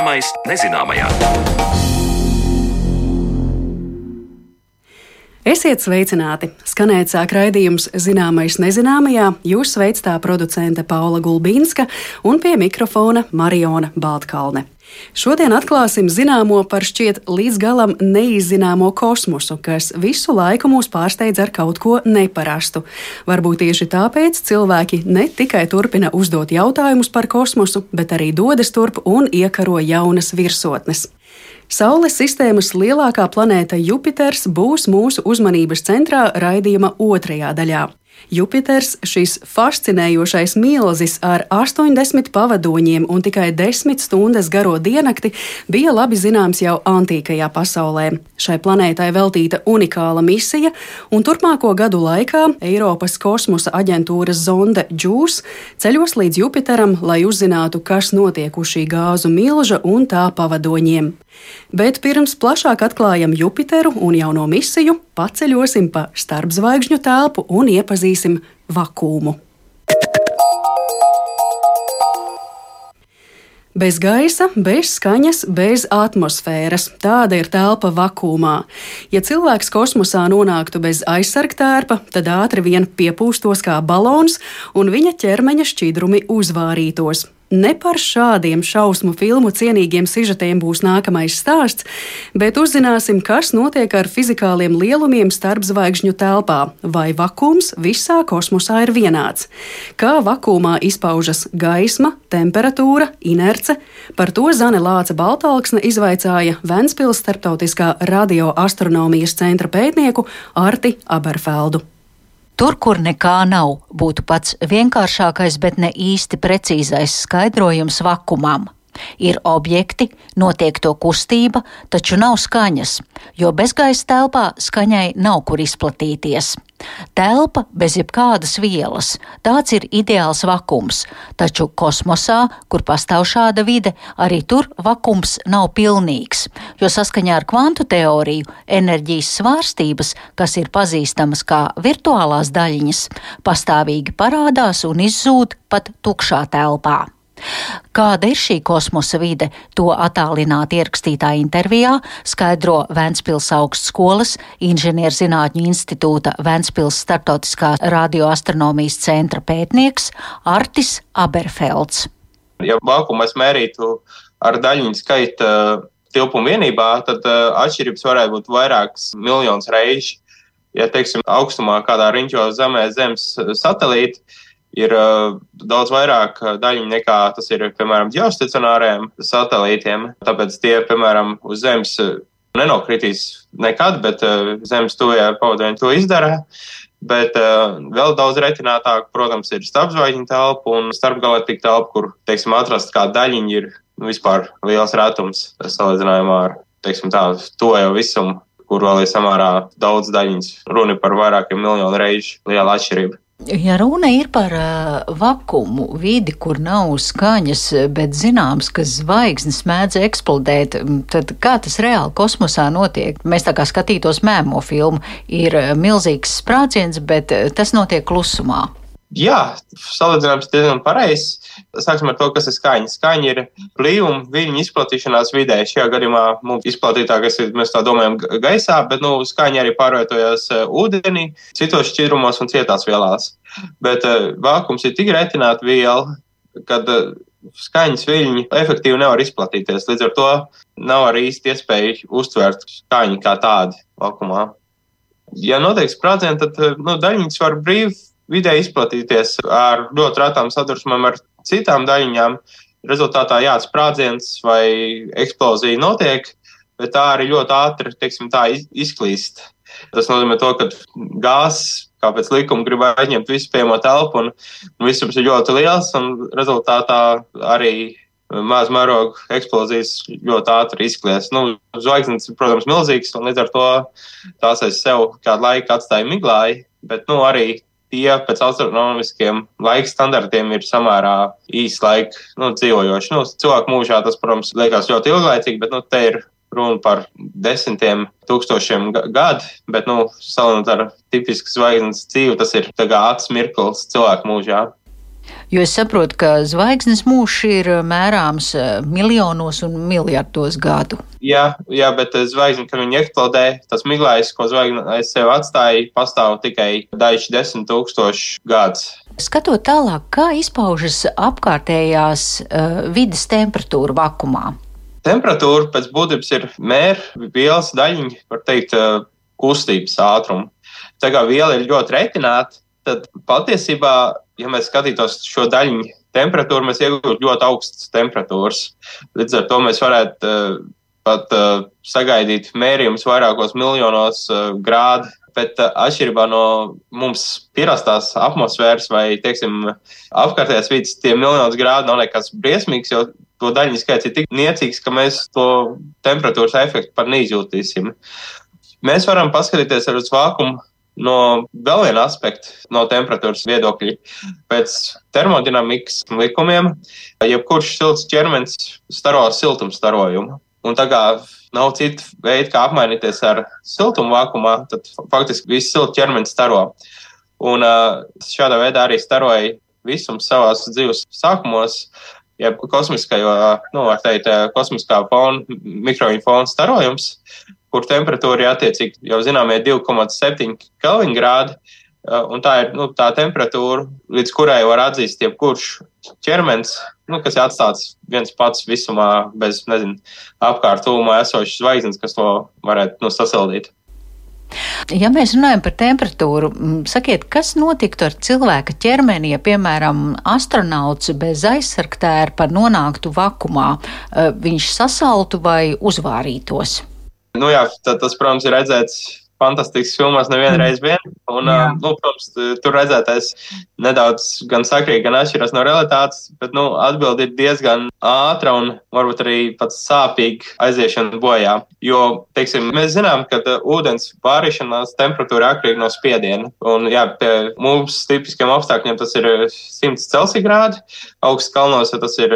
Zināmais nezināmajā. Esiet sveicināti! Skanēt sāk raidījums Zināmais nezināmajā. Jūs sveic tā producente Paula Gulbīnska un pie mikrofona Mariona Baltkalne. Šodien atklāsim zināmo par šķiet līdz galam neizzināmo kosmosu, kas visu laiku mūs pārsteidz ar kaut ko neparastu. Varbūt tieši tāpēc cilvēki ne tikai turpina uzdot jautājumus par kosmosu, bet arī dodas turp un iekaro jaunas virsotnes. Saules sistēmas lielākā planēta Jupiters būs mūsu uzmanības centrā raidījuma otrajā daļā. Jupiters, šis fascinējošais milzis ar 80 pavadoņiem un tikai 10 stundas garo diennakti, bija labi zināms jau antīkajā pasaulē. Šai planētai veltīta unikāla misija, un turpmāko gadu laikā Eiropas kosmosa aģentūras zonde JUICE ceļos līdz Jupiteram, lai uzzinātu, kas notiek uz šī gāzu milža un tā pavadoņiem. Bet pirms plašāk atklājam Jupiteru un jauno misiju, paceļosim pa starpzvaigžņu telpu un iepazīsim vakumu. Bez gaisa, bez skaņas, bez atmosfēras. Tāda ir telpa vakumā. Ja cilvēks kosmosā nonāktu bez aizsargtērpa, tad ātri vien piepūstos kā balons, un viņa ķermeņa šķidrumi uzvārītos. Ne par šādiem šausmu filmu cienīgiem sižetiem būs nākamais stāsts, bet uzzināsim, kas notiek ar fizikāliem lielumiem starp zvaigžņu telpā, vai vakums visā kosmosā ir vienāds, kā vakumā izpaužas gaisma, temperatūra, inerce. Par to Zane Lāca Baltāksne izvaicāja Ventspils starptautiskā radioastronomijas centra pētnieku Arti Aberfeldu. Tur, kur nekā nav, būtu pats vienkāršākais, bet ne īsti precīzais skaidrojums vakumam. Ir objekti, notiek to kustība, taču nav skaņas, jo bezgaisa telpā skaņai nav kur izplatīties. Telpa bez jebkādas vielas - tāds ir ideāls vakums, taču kosmosā, kur pastāv šāda vide, arī tur vakums nav pilnīgs, jo saskaņā ar kvantu teoriju enerģijas svārstības, kas ir pazīstamas kā virtuālās daļiņas, pastāvīgi parādās un izzūd pat tukšā telpā. Kāda ir šī kosmosa vide, to attālināti ierakstītā intervijā skaidro Vēncpils augstskolas inženierzinātņu institūta Vēncpils startautiskā radioastronomijas centra pētnieks Artis Aberfelds. Ja vakumas mērītu ar daļiņu skaita tilpumu vienībā, tad atšķirības varētu būt vairākas miljonus reižu. Ja, teiksim, augstumā kādā riņķo zemē zemes satelīti, ir uh, daudz vairāk daļu nekā tas ir, piemēram, geostacionāriem satelītiem. Tāpēc tie, piemēram, uz Zemes nenokritīs nekad, bet Zemes tuvajā pavadoņi to izdara. Bet uh, vēl daudz retinātāk, protams, ir starpzvaigžņu telpa un starpgalaktika telpa, kur, teiksim, atrast kā daļiņa ir nu, vispār liels retums salīdzinājumā ar, teiksim, tā, to jau visumu, kur vēl ir samērā daudz daļiņas. Runa par vairākiem miljonu reižu liela atšķirība. Ja runa ir par vakumu, vidi, kur nav skaņas, bet zināms, ka zvaigznes mēdz eksplodēt, tad kā tas reāli kosmosā notiek? Mēs tā kā skatītos mēmo filmu, ir milzīgs sprādziens, bet tas notiek klusumā. Jā, salīdzinājums diezgan pareizs. Sāksim ar to, kas ir skaņa. Skaņa ir blīvuma viļņu izplatīšanās vidē. Šajā gadījumā mums izplatītākais ir, mēs tā domājam, gaisā, bet nu, skaņa arī pārvietojas uh, ūdenī, citos šķidrumos un cietās vielās. Bet uh, vākums ir tik retināta viela, kad uh, skaņas viļņi efektīvi nevar izplatīties. Līdz ar to nav arī īsti iespēja uztvert skaņu kā tādu vakumā. Ja notiek sprādziens, tad nu, daļiņas var brīvi vidē izplatīties ar ļoti retām sadursmēm ar citām daļiņām. Rezultātā jā, sprādziens vai eksplozija notiek, bet tā arī ļoti ātri teiksim, tā, izklīst. Tas nozīmē, to, ka gāzes, kā pēc likuma, grib aizņemt visu pieejamo telpu, un, un visums ir ļoti liels, un rezultātā arī maz mēroga eksplozijas ļoti ātri izklies. Nu, zvaigznes ir, protams, milzīgas, un līdz ar to tās aiz sev kādu laiku atstāja miglāji, bet nu, arī tie pēc astronomiskiem laika standartiem ir samērā īsi laika nu, dzīvojoši. Nu, cilvēku mūžā tas, protams, liekas ļoti ilglaicīgi, bet nu, te ir runa par desmitiem tūkstošiem gadu, bet, nu, salīdzinot ar tipisku zvaigznes dzīvi, tas ir acs mirklis cilvēku mūžā. Jo es saprotu, ka zvaigznes mūžs ir mērāms miljonos un miljardos gadu. Jā, jā bet zvaigzne, kad viņa eksplodē, tas miglais, ko zvaigzne sevi atstāja, pastāv tikai daži desmit tūkstoši gadus. Skatot tālāk, kā izpaužas apkārtējās uh, vidas temperatūra vakumā? Temperatūra pēc būtības ir mēra vielas daļiņa, var teikt, kustības ātrumu. Tā kā viela ir ļoti retināta, tad patiesībā, ja mēs skatītos šo daļiņu temperatūru, mēs iegūtu ļoti augstas temperatūras. Līdz ar to mēs varētu uh, pat uh, sagaidīt mērījumus vairākos miljonos uh, grādu. Bet atšķirībā no mums pierastās atmosfēras vai, teiksim, apkārtējās vidas, tie miljonus grādu nav nekas briesmīgs, jo to daļiņu skaits ir tik niecīgs, ka mēs to temperatūras efektu pat neizjūtīsim. Mēs varam paskatīties uz vākumu no vēl viena aspekta, no temperatūras viedokļa. Pēc termodinamikas likumiem, jebkurš silts ķermenis staro siltuma starojumu. Un tā kā nav citu veidu, kā apmainīties ar siltumu vakumā, tad faktiski viss silts ķermenis staro. Un šādā veidā arī staroja visums savās dzīves sākumos, jeb kosmiskajā, nu, var teikt, kosmiskā fona, mikroņu fona starojums, kur temperatūra ir attiecīgi jau zināmie 2,7 Kelvin grādi. Un tā ir nu, tā temperatūra, līdz kurai var atzīst jebkurš ķermenis, nu, kas ir atstāts viens pats visumā, bez nezinu, apkārt tūmā esošas zvaigznes, kas to varētu nu, sasildīt. Ja mēs runājam par temperatūru, sakiet, kas notiktu ar cilvēka ķermeni, ja, piemēram, astronauts bez aizsargtērpa nonāktu vakumā? Viņš sasaltu vai uzvārītos? Nu jā, tas, protams, ir redzēts fantastisks filmās nevienreiz vien. Un, Jā. nu, protams, tur redzētais nedaudz gan sakrīt, gan atšķiras no realitātes, bet nu, atbildi ir diezgan ātra un varbūt arī pat sāpīga aiziešana bojā. Jo, teiksim, mēs zinām, ka ūdens pārīšanās temperatūra atkarīga no spiediena. Un, jā, pie mums tipiskiem apstākļiem tas ir 100 Celsija grādi, augsts kalnos tas ir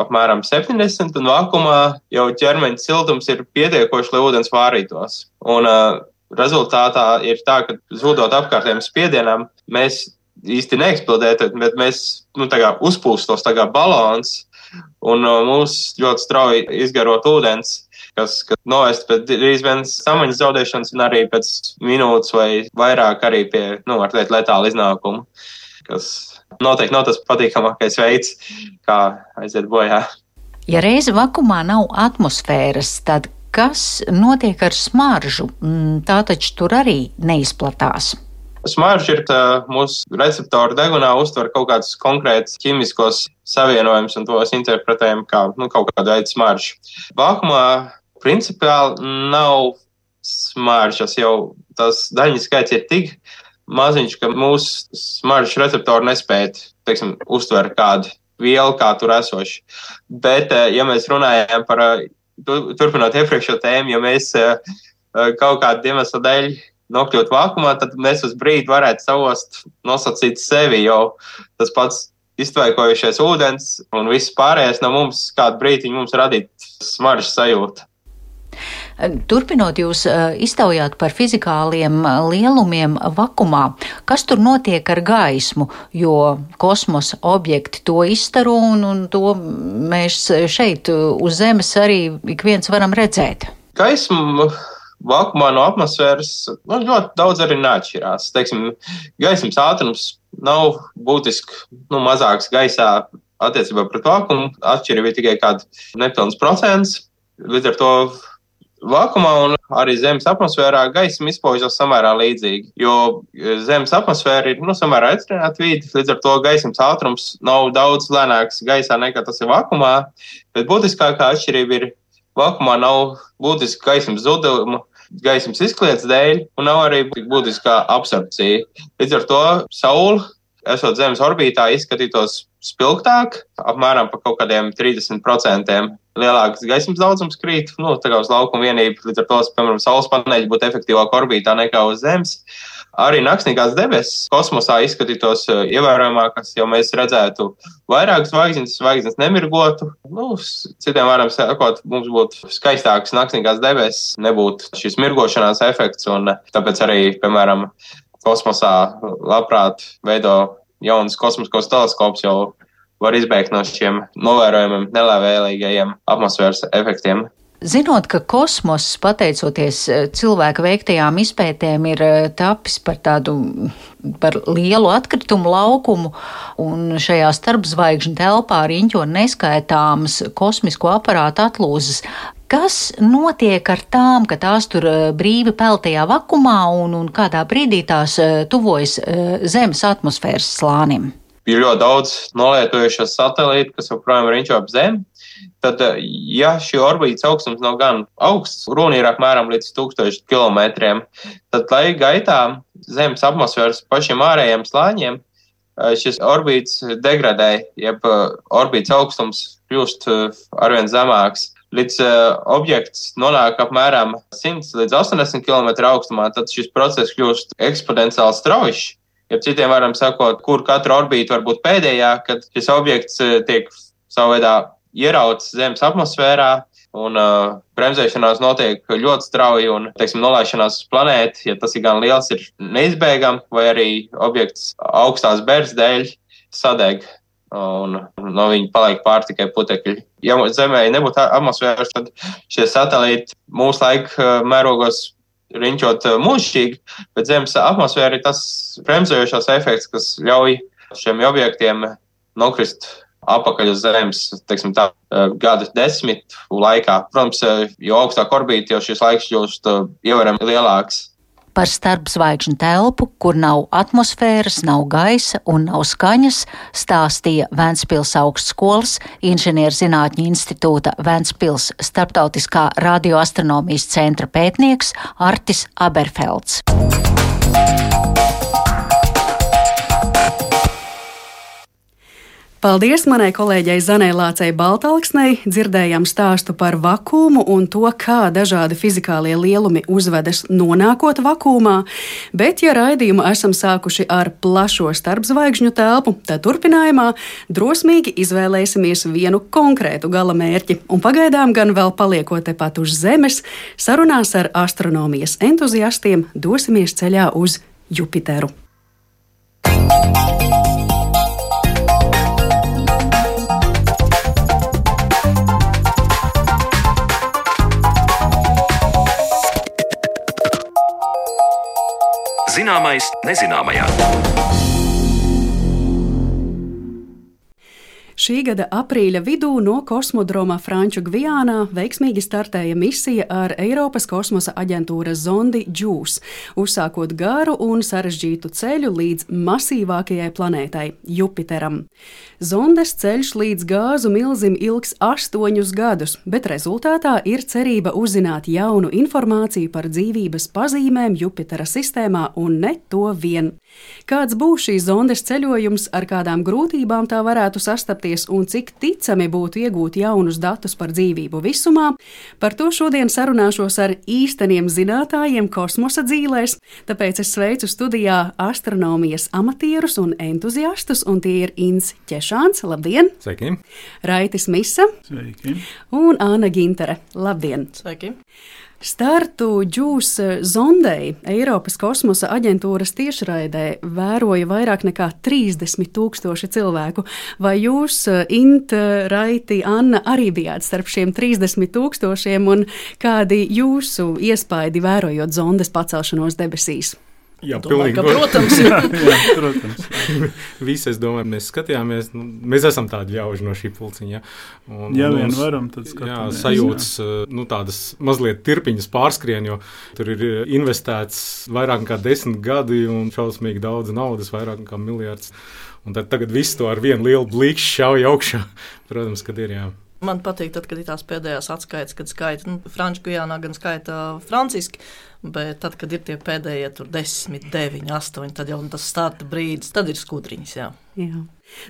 apmēram 70, un vakumā jau ķermeņa siltums ir pietiekoši, lai ūdens vārītos. Un, uh, rezultātā ir tā, ka zudot apkārtējiem spiedienam, mēs īsti neeksplodējam, bet mēs nu, uzpūstos tā kā balons un uh, mūs ļoti strauji izgarot ūdens. Kas, kas novest pēc drīz vien samaņas zaudēšanas, un arī pēc minūtes vai vairāk arī pie, nu, var teikt, letāla iznākuma, kas noteikti nav tas patīkamākais veids, kā aiziet bojā. Ja reize vakumā nav atmosfēras, tad Kas notiek ar smaržu? Mm, tā taču tur arī neizplatās. Smarža ir tā, mūsu receptoru degunā uztver kaut kādus konkrētus ķīmiskos savienojumus, un tos interpretējam kā nu, kaut kādu veidu smaržu. Vākumā principiāli nav smaržas, jau tas daļņu skaits ir tik maziņš, ka mūsu smaržas receptori nespēja, uztvert kādu vielu, kā tur esošu. Bet, eh, ja mēs runājam par turpinot iepriekšējo tēmu, ja mēs eh, eh, kaut kādu iemeslu dēļ nokļūt vakumā, tad mēs uz brīdi varētu savost, nosacīt sevi, jo tas pats iztvaikojušies ūdens un viss pārējais no mums kādu brīdi mums radīt smaržas sajūtu. Turpinot, jūs iztaujāt par fizikāliem lielumiem vakumā. Kas tur notiek ar gaismu? Jo kosmosa objekti to izstaro un, un to mēs šeit uz Zemes arī ik viens varam redzēt. Gaismu vakumā no atmosfēras nu, ļoti daudz arī neatšķirās. Teiksim, gaismas ātrums nav būtiski nu, mazāks gaisā attiecībā pret vakumu. Atšķirība ir tikai kāds nepilns procents. Līdz ar to vakumā un arī Zemes atmosfērā gaisma izpaužas samērā līdzīgi. Jo e, Zemes atmosfēra ir nu, samērā ekstrēmāta vide, līdz ar to gaismas ātrums nav daudz lēnāks gaisā nekā tas ir vakumā. Bet būtiskākā atšķirība ir, vakumā nav būtiska gaismas zuduma. Gaismas izkliedes dēļ, un nav arī būtiskā absorpcija. Līdz ar to Saula, esot Zemes orbītā, izskatītos spilgtāk, apmēram par kaut kādiem 30% lielāks gaismas daudzums krīt, nu, tā kā uz laukuma vienību, līdz ar to, piemēram, saules paneļi būtu efektīvāk orbītā nekā uz Zemes. Arī naktsnīgās debesis kosmosā izskatītos eh, ievērojamākas, jo mēs redzētu vairāk zvaigznes, zvaigznes nemirgotu. Nu, citiem vārdiem sakot, mums būtu skaistākas naktsnīgās debesis, nebūtu šis mirgošanās efekts, un tāpēc arī, piemēram, kosmosā labprāt veido jauns kosmiskos teleskops jau var izbēgt no šiem novērojumiem nelabvēlīgajiem atmosfēras efektiem. Zinot, ka kosmoss, pateicoties eh, cilvēka veiktajām izpētēm, ir eh, tapis par tādu par lielu atkritumu laukumu, un šajā starpzvaigžņu telpā riņķo neskaitāmas kosmisko aparātu atlūzas. Kas notiek ar tām, ka tās tur eh, brīvi peld tajā vakumā un, un kādā brīdī tās tuvojas Zemes atmosfēras slānim? Ir ļoti daudz nolietojušos satelītu, kas joprojām riņķo ap Zemi tad, eh, ja šī orbītas augstums nav gan augsts, runa ir apmēram līdz 1000 km, tad laika gaitā Zemes atmosfēras pašiem ārējiem slāņiem eh, šis orbīts degradē, jeb eh, orbītas augstums kļūst arvien zemāks. Līdz uh, objekts nonāk apmēram 100 līdz 80 km augstumā, tad šis process kļūst eksponenciāli strauji. Ja citiem varam sakot, kur katra orbīta var būt pēdējā, kad šis objekts tiek savā veidā ierauts Zemes atmosfērā. Un uh, bremzēšanās notiek ļoti strauji, un, teiksim, nolaišanās uz planēti, ja tas ir gan liels, ir neizbēgami, vai arī objekts augstās bērns dēļ sadeg, un no viņa paliek pār tikai putekļi. Ja Zemē nebūtu atmosfēras, tad šie satelīti mūsu laika uh, mērogos riņķot uh, mūžīgi, bet Zemes atmosfēra ir tas bremzējošās efekts, kas ļauj šiem objektiem nokrist apakaļ uz Zemes, teiksim, tā, e, gada desmitu laikā. Protams, jo augstāk orbīta, jo šis laiks kļūst ievērojami lielāks. Par starpzvaigžņu telpu, kur nav atmosfēras, nav gaisa un nav skaņas, stāstīja Vēncpils augstskolas inženierzinātņu institūta Vēncpils starptautiskā radioastronomijas centra pētnieks Artis Aberfelds. Paldies manai kolēģei Zanai Lācei Baltalksnei. Dzirdējām stāstu par vakumu un to, kā dažādi fizikālie lielumi uzvedas nonākot vakumā, bet, ja raidījumu esam sākuši ar plašo starpzvaigžņu telpu, tad turpinājumā drosmīgi izvēlēsimies vienu konkrētu gala mērķi, un pagaidām gan vēl paliekot tepat uz Zemes, sarunās ar astronomijas entuziastiem dosimies ceļā uz Jupiteru. Zināmais nezināmajā. Šī gada aprīļa vidū no kosmodroma Franču Gvijānā veiksmīgi startēja misija ar Eiropas kosmosa aģentūras zondi JUICE, uzsākot garu un sarežģītu ceļu līdz masīvākajai planētai - Jupiteram. Zondes ceļš līdz gāzu milzim ilgs astoņus gadus, bet rezultātā ir cerība uzzināt jaunu informāciju par dzīvības pazīmēm Jupitera sistēmā un ne to vien. Kāds būs šīs zondes ceļojums, ar kādām grūtībām tā varētu sastapt? sastapties un cik ticami būtu iegūt jaunus datus par dzīvību visumā, par to šodien sarunāšos ar īsteniem zinātājiem kosmosa dzīvēs. Tāpēc es sveicu studijā astronomijas amatierus un entuziastus, un tie ir Inns Češāns, labdien! Sveiki! Raitis Misa Sveiki. un Āna Gintere, labdien! Sveiki! Startu džūs zondei Eiropas kosmosa aģentūras tiešraidē vēroja vairāk nekā 30 tūkstoši cilvēku. Vai jūs, Int, Raiti, Anna, arī bijāt starp šiem 30 tūkstošiem un kādi jūsu iespaidi vērojot zondes pacelšanos debesīs? Jā, Domāju, ka, protams, jā, jā, protams. Visi, es domāju, mēs skatījāmies, nu, mēs esam tādi ļauži no šī pulciņa. Un, ja vien varam, tad skatāmies. Jā, sajūtas, jā. nu, tādas mazliet tirpiņas pārskrien, jo tur ir investēts vairāk nekā desmit gadi un šausmīgi daudz naudas, vairāk nekā miljards. Un tad tagad viss to ar vienu lielu blīkšķi šauj augšā. Protams, kad ir jā. Man patīk, tad, kad ir tās pēdējās atskaites, kad skaita nu, Franču Gujānā, gan skaita franciski. Bet tad, kad ir tie pēdējie, tur 10, 9, 8, tad jau tas starta brīdis, tad ir skudriņas. Jā. Jā.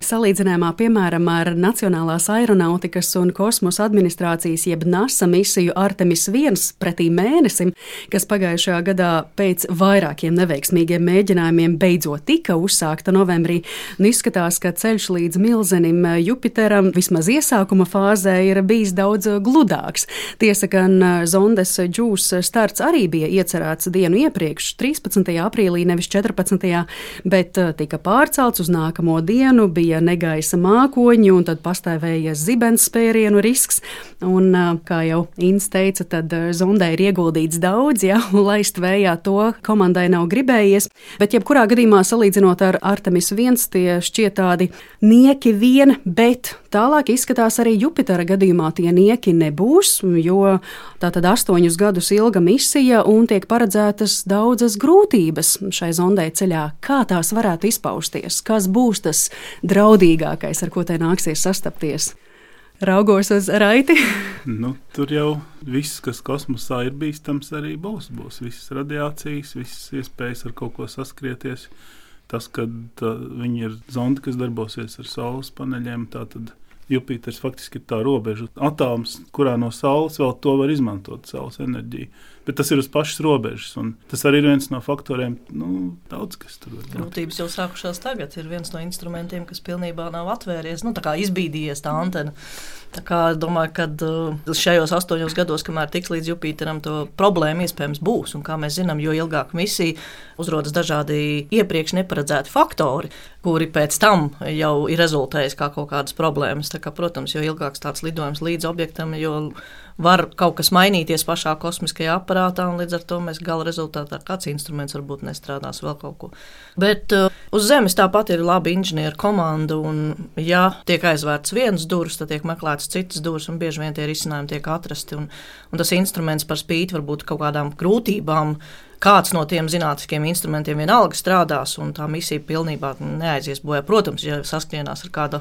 Salīdzinājumā, piemēram, ar Nacionālās aeronautikas un kosmosa administrācijas jeb NASA misiju Artemis 1 pretī mēnesim, kas pagājušajā gadā pēc vairākiem neveiksmīgiem mēģinājumiem beidzot tika uzsākta novembrī, un izskatās, ka ceļš līdz milzenim Jupiteram vismaz iesākuma fāzē ir bijis daudz gludāks. Tiesa gan zondes džūs starts arī bija iecerēts dienu iepriekš, 13. aprīlī, nevis 14. bet tika pārcelts uz nākamo dienu, bija negaisa mākoņi un tad pastāvēja zibens spērienu risks. Un, kā jau Inns teica, tad zondē ir ieguldīts daudz, ja, un laist vējā to komandai nav gribējies. Bet jebkurā gadījumā salīdzinot ar Artemis 1, tie šķiet tādi nieki vien, bet tālāk izskatās arī Jupitera gadījumā tie nieki nebūs, jo tā tad astoņus gadus ilga misija un tiek paredzētas daudzas grūtības šai zondē ceļā. Kā tās varētu izpausties? Kas būs tas draudīgākais, ar ko te nāksies sastapties? Raugos uz raiti. nu, tur jau viss, kas kosmosā ir bīstams, arī būs. Būs visas radiācijas, visas iespējas ar kaut ko saskrieties. Tas, ka viņi ir zondi, kas darbosies ar saules paneļiem, tad Jupiters faktiski ir tā robeža atoms, kurā no Saules vēl to var izmantot, saules enerģiju. Bet tas ir uz pašas robežas, tas arī ir viens no faktoriem, nu, daudz kas tur ir. Grūtības jau sākušās tagad. Ir viens no instrumentiem, kas pilnībā nav atvērties, nu, izbīdījies tā antena. Tā kā es domāju, ka uh, šajos astoņos gados, kamēr tiks līdz Jupiteram, to problēma iespējams būs. Un kā mēs zinām, jo ilgāk misija uzrodas dažādi iepriekš neparedzēti faktori, kuri pēc tam jau ir rezultējis kā kaut kādas problēmas. Tā kā, protams, jo ilgāks tāds lidojums līdz objektam, jo var kaut kas mainīties pašā kosmiskajā aparātā, un līdz ar to mēs gala rezultātā kāds instruments varbūt nestrādās vēl kaut ko. Bet uh, uz Zemes tāpat ir laba inženieru komanda, un ja tiek aizvērts viens durvis, tad tiek meklēts citas durvis, un bieži vien tie risinājumi tiek atrasti, un, un tas instruments par spīti varbūt kaut kādām grūtībām kāds no tiem zinātniskiem instrumentiem vienalga strādās, un tā misija pilnībā neaizies bojā. Protams, ja saskrienās ar kādu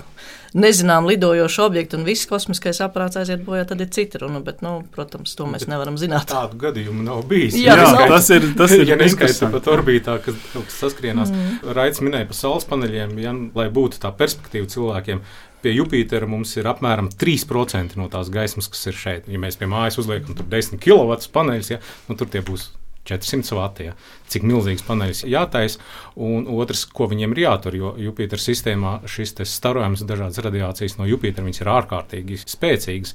nezināmu lidojošu objektu un viss kosmiskais aparāts aiziet bojā, tad ir cita runa. Bet, nu, protams, to mēs bet nevaram zināt. Tādu gadījumu nav bijis. Jā, jā nav. tas ir. Tas ir ja neskaita pat orbītā, kas kaut kas saskrienās. Mm. Raits minēja par saules paneļiem, ja, lai būtu tā perspektīva cilvēkiem. Pie Jupitera mums ir apmēram 3% no tās gaismas, kas ir šeit. Ja mēs pie mājas uzliekam 10 kW paneļus, ja, nu, tur tie būs 400 vati. Ja cik milzīgs paneļs jātaisa, un otrs, ko viņiem ir jātur, jo Jupiter sistēmā šis starojums, dažādas radiācijas no Jupitera, ir ārkārtīgi spēcīgas.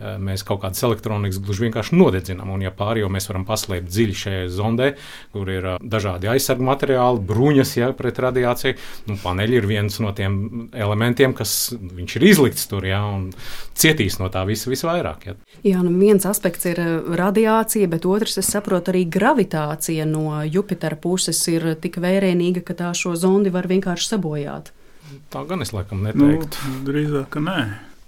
Eh, mēs kaut kādas elektronikas gluži vienkārši nodedzinām, un ja pārējo mēs varam paslēpt dziļi šajā zondē, kur ir eh, dažādi aizsargu materiāli, bruņas ja, pret radiāciju, nu, paneļi ir viens no tiem elementiem, kas ir izlikts tur, ja, un cietīs no tā vis, visvairāk. Ja. Jā, nu viens aspekts ir eh, radiācija, bet otrs, es saprotu, arī gravitācija no Jupitera Jupitera puses ir tik vērienīga, ka tā šo zondi var vienkārši sabojāt? Tā gan es laikam neteiktu. Nu, drīzāk, ka nē.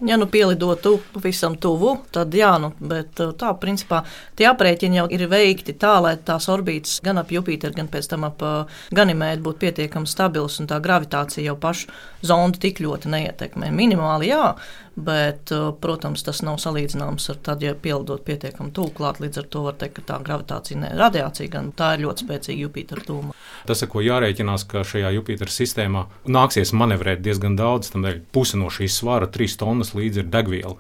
Ja nu pielidotu pavisam tuvu, tad jā, nu, bet uh, tā principā tie aprēķini jau ir veikti tā, lai tās orbītas gan ap Jupiteru, gan pēc tam ap uh, Ganimēdu būtu pietiekami stabilas un tā gravitācija jau pašu zondi tik ļoti neietekmē. Minimāli jā, Bet, uh, protams, tas nav salīdzināms ar tad, ja pielidot pietiekami tuvu klāt. Līdz ar to var teikt, ka tā gravitācija, ne radiācija, gan tā ir ļoti spēcīga Jupitera tūma. Tas, ar ko jārēķinās, ka šajā Jupitera sistēmā nāksies manevrēt diezgan daudz, tam dēļ puse no šīs svara, 3 tonnas līdzi ir degviela.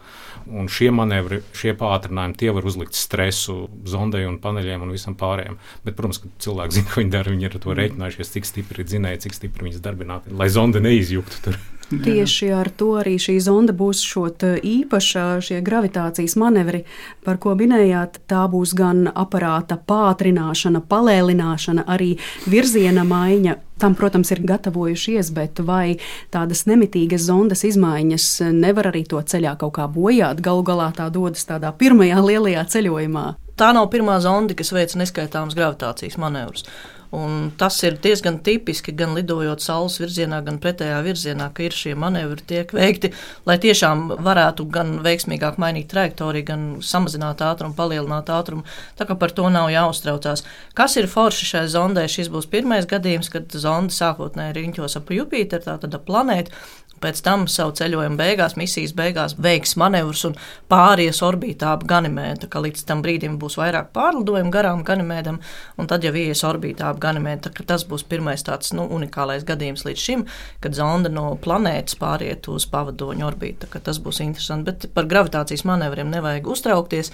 Un šie manevri, šie pātrinājumi, tie var uzlikt stresu zondei un paneļiem un visam pārējiem. Bet, protams, ka cilvēki zina, ko viņi dara. Viņi ir to rēķinājušies, cik stipri ir dzinēji, cik stipri viņas darbināt, lai zonde neizjuktu tur. Tieši ar to arī šī zonda būs šot īpaša šie gravitācijas manevri, par ko minējāt. Tā būs gan aparāta pātrināšana, palēlināšana, arī virziena maiņa. Tam, protams, ir gatavojušies, bet vai tādas nemitīgas zondas izmaiņas nevar arī to ceļā kaut kā bojāt? Galu galā tā dodas tādā pirmajā lielajā ceļojumā. Tā nav pirmā zonda, kas veic neskaitāmas gravitācijas manevrus. Un tas ir diezgan tipiski gan lidojot saules virzienā, gan pretējā virzienā, ka ir šie manevri tiek veikti, lai tiešām varētu gan veiksmīgāk mainīt trajektoriju, gan samazināt ātrumu, palielināt ātrumu. Tā kā par to nav jāuztraucās. Kas ir forši šai zondē? Šis būs pirmais gadījums, kad zonde sākotnēji riņķos ap Jupiteru, tātad planētu, pēc tam savu ceļojumu beigās, misijas beigās veiks manevrus un pāries orbītā ap Ganimēdu. Līdz tam brīdim būs vairāk pārlidojumu garām Ganimēdam, un tad jau ies orbītā ap Ganimēdu. Tas būs pirmais tāds nu, unikālais gadījums līdz šim, kad zonda no planētas pāriet uz pavadoņu orbītu. Tas būs interesanti, bet par gravitācijas manevriem nevajag uztraukties.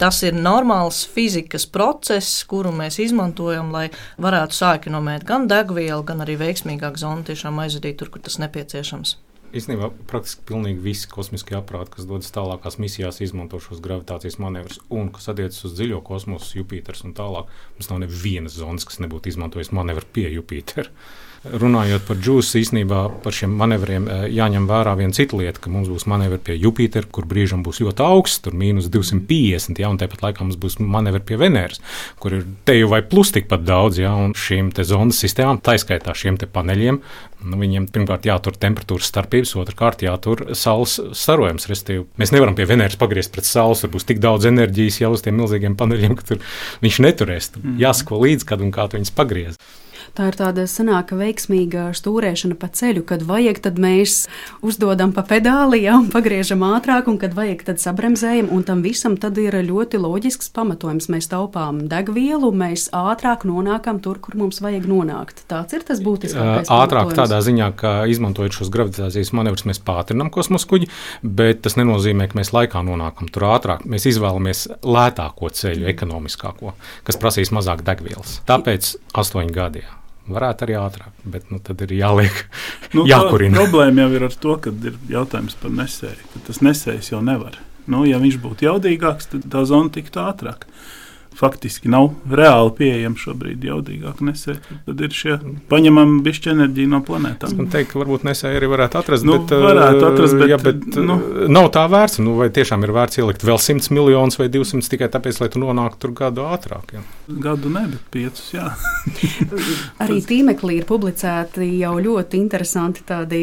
Tas ir normāls fizikas process, kuru mēs izmantojam, lai varētu sākinot gan degvielu, gan arī veiksmīgāk zonu tiešām aizvedīt tur, kur tas nepieciešams. Īstenībā praktiski pilnīgi visi kosmiskie aparāti, kas dodas tālākās misijās, izmanto šos gravitācijas manevrus. Un, kas attiecas uz dziļo kosmosu, Jupiters un tālāk, mums nav nevienas zonas, kas nebūtu izmantojis manevru pie Jupitera. Runājot par džūsu, īstenībā par šiem manevriem eh, jāņem vērā viena cita lieta, ka mums būs manevri pie Jupitera, kur brīžam būs ļoti augsts, tur mīnus 250, ja, un tāpat laikā mums būs manevri pie Venēras, kur ir te jau vai plus tikpat daudz, ja, un šīm zondas sistēmām, taiskaitā šiem paneļiem, nu, viņiem pirmkārt jātur temperatūras starpības, otrkārt jātur saules starojums. Restīvi. Mēs nevaram pie Venēras pagriezt pret saules, tur būs tik daudz enerģijas jau uz tiem milzīgiem paneļiem, ka tur viņš neturēs. Tur mm. Jāsako līdzi, kad un kā viņas pagriezt. Tā ir tāda senāka veiksmīga stūrēšana pa ceļu, kad vajag, tad mēs uzdodam pa pedāli, ja, un pagriežam ātrāk, un kad vajag, tad sabremzējam, un tam visam tad ir ļoti loģisks pamatojums. Mēs taupām degvielu, mēs ātrāk nonākam tur, kur mums vajag nonākt. Tāds ir tas būtiskākais. Ātrāk tādā ziņā, ka izmantojot šos gravitācijas manevrus, mēs pātrinām kosmosa kuģi, bet tas nenozīmē, ka mēs laikā nonākam tur ātrāk. Mēs izvēlamies lētāko ceļu, ekonomiskāko, kas prasīs mazāk degvielas. Tāpēc astoņi gadi. Varētu arī ātrāk, bet nu, tad ir jāliek, nu, jākurina. Problēma jau ir ar to, ka ir jautājums par nesēju. Tas nesējs jau nevar. Nu, ja viņš būtu jaudīgāks, tad tā zona tiktu ātrāk faktiski nav reāli pieejama šobrīd jaudīgāk nesē. Tad ir šie paņemami bišķi enerģija no planētām. Man teikt, ka varbūt nesē arī varētu atrast, nu, bet, varētu atrast, bet, jā, bet nu, nav tā vērts. Nu, vai tiešām ir vērts ielikt vēl 100 miljonus vai 200 tikai tāpēc, lai tu nonāktu tur gadu ātrāk? Jā. Gadu ne, bet piecus, jā. arī tīmeklī ir publicēti jau ļoti interesanti tādi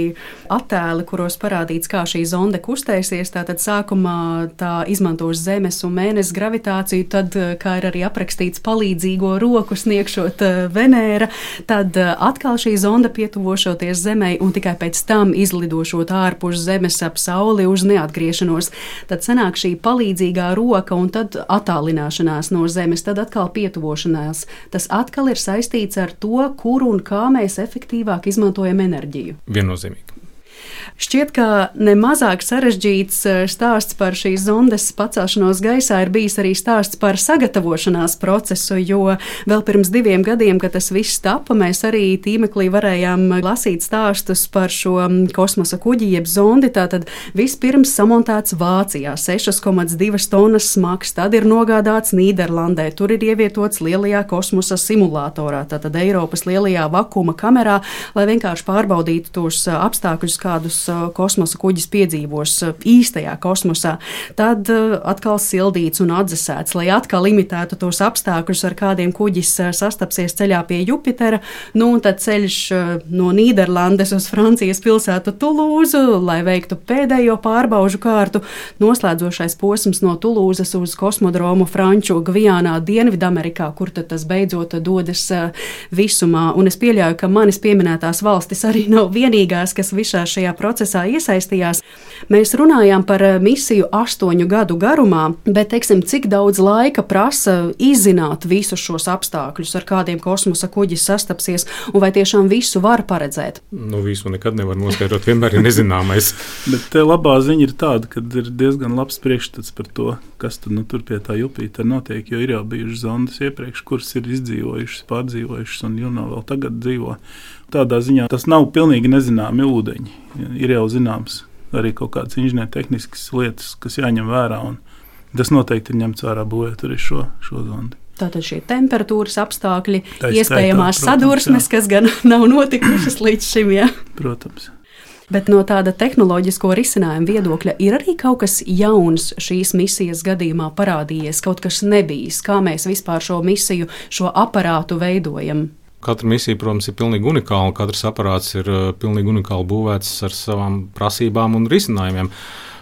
attēli, kuros parādīts, kā šī zonde kustēsies. Tātad sākumā tā izmantos Zemes un Mēnesis gravitāciju, tad kā ir arī aprakstīts palīdzīgo roku sniegšot uh, Venēra, tad uh, atkal šī zonda pietuvošoties Zemē un tikai pēc tam izlidošot ārpus Zemes ap Sauli uz neatgriešanos. Tad sanāk šī palīdzīgā roka un tad attālināšanās no Zemes, tad atkal pietuvošanās. Tas atkal ir saistīts ar to, kur un kā mēs efektīvāk izmantojam enerģiju. Viennozīmīgi. Šķiet, ka nemazāk sarežģīts eh, stāsts par šīs zondes pacelšanos gaisā ir bijis arī stāsts par sagatavošanās procesu, jo vēl pirms diviem gadiem, kad tas viss tapa, mēs arī tīmeklī varējām lasīt stāstus par šo mm, kosmosa kuģi jeb zondi. Tātad vispirms samontēts Vācijā 6,2 tonnas smags, tad ir nogādāts Nīderlandē, tur ir ievietots lielajā kosmosa simulatorā, tātad Eiropas lielajā vakuma kamerā, lai vienkārši pārbaudītu tos eh, apstākļus, kādus kosmosa kuģis piedzīvos īstajā kosmosā, tad atkal sildīts un atdzesēts, lai atkal imitētu tos apstākļus, ar kādiem kuģis sastapsies ceļā pie Jupitera. Nu, un tad ceļš no Nīderlandes uz Francijas pilsētu Tulūzu, lai veiktu pēdējo pārbaužu kārtu. Noslēdzošais posms no Tulūzas uz kosmodromu Franču Gvijānā, Dienvidamerikā, kur tad tas beidzot dodas visumā. Un es pieļauju, ka manis pieminētās valstis arī nav vienīgās, kas visā šajā procesā procesā iesaistījās. Mēs runājām par eh, misiju astoņu gadu garumā, bet teiksim, cik daudz laika prasa izzināt visus šos apstākļus, ar kādiem kosmosa kuģis sastapsies, un vai tiešām visu var paredzēt? Nu, visu nekad nevar noskaidrot, vienmēr ir nezināmais. bet te labā ziņa ir tāda, ka ir diezgan labs priekšstats par to, kas tad nu, tur pie tā Jupītera notiek, jo ir jau bijušas zondas iepriekš, kuras ir izdzīvojušas, pārdzīvojušas un jau vēl tagad dzīvo. Tādā ziņā tas nav pilnīgi nezināmi ūdeņi. Ir jau zināms arī kaut kādas inženiertehniskas lietas, kas jāņem vērā. Tas noteikti ir ņemts vērā būvēt arī šo, šo zondi. Tātad šie temperatūras apstākļi, Tā iespējamās protams, sadursmes, jā. kas gan nav notikušas līdz šim. Jā. Protams. Bet no tāda tehnoloģisko risinājuma viedokļa ir arī kaut kas jauns šīs misijas gadījumā parādījies, kaut kas nebijis. Kā mēs vispār šo misiju, šo aparātu veidojam? Katra misija, protams, ir pilnīgi unikāla. Katrs aparāts ir uh, pilnīgi unikāli būvēts ar savām prasībām un risinājumiem.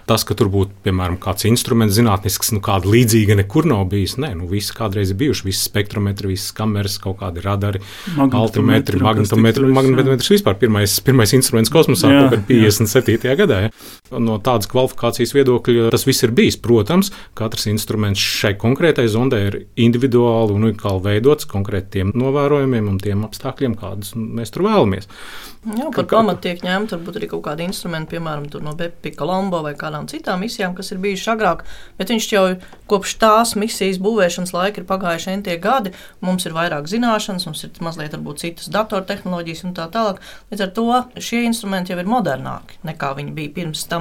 Tas, ka tur būtu, piemēram, kāds instruments zinātnisks, nu, kāda līdzīga nekur nav bijis. Nē, nu, visi kādreiz ir bijuši, visas spektrometri, visas kameras, kaut kādi radari, altimetri, magnetometri. Magnetometrs vispār pirmais, pirmais instruments kosmosā, kaut kad 57. gadā. Ja. No tādas kvalifikācijas viedokļa tas viss ir bijis. Protams, katrs instruments šai konkrētai zondē ir individuāli un unikāli veidots konkrētiem novērojumiem un tiem apstākļiem, kādus mēs tur vēlamies. Jā, par pamatu tiek varbūt arī kaut kādi instrumenti, piemēram, no Bepi Colombo vai kādām citām misijām, kas ir bijušas agrāk, bet viņš jau kopš tās misijas būvēšanas laika ir pagājuši entie gadi. Mums ir vairāk zināšanas, mums ir mazliet varbūt citas datortehnoloģijas un tā tālāk. Līdz ar to šie instrumenti jau ir modernāki nekā viņi bija pirms tam.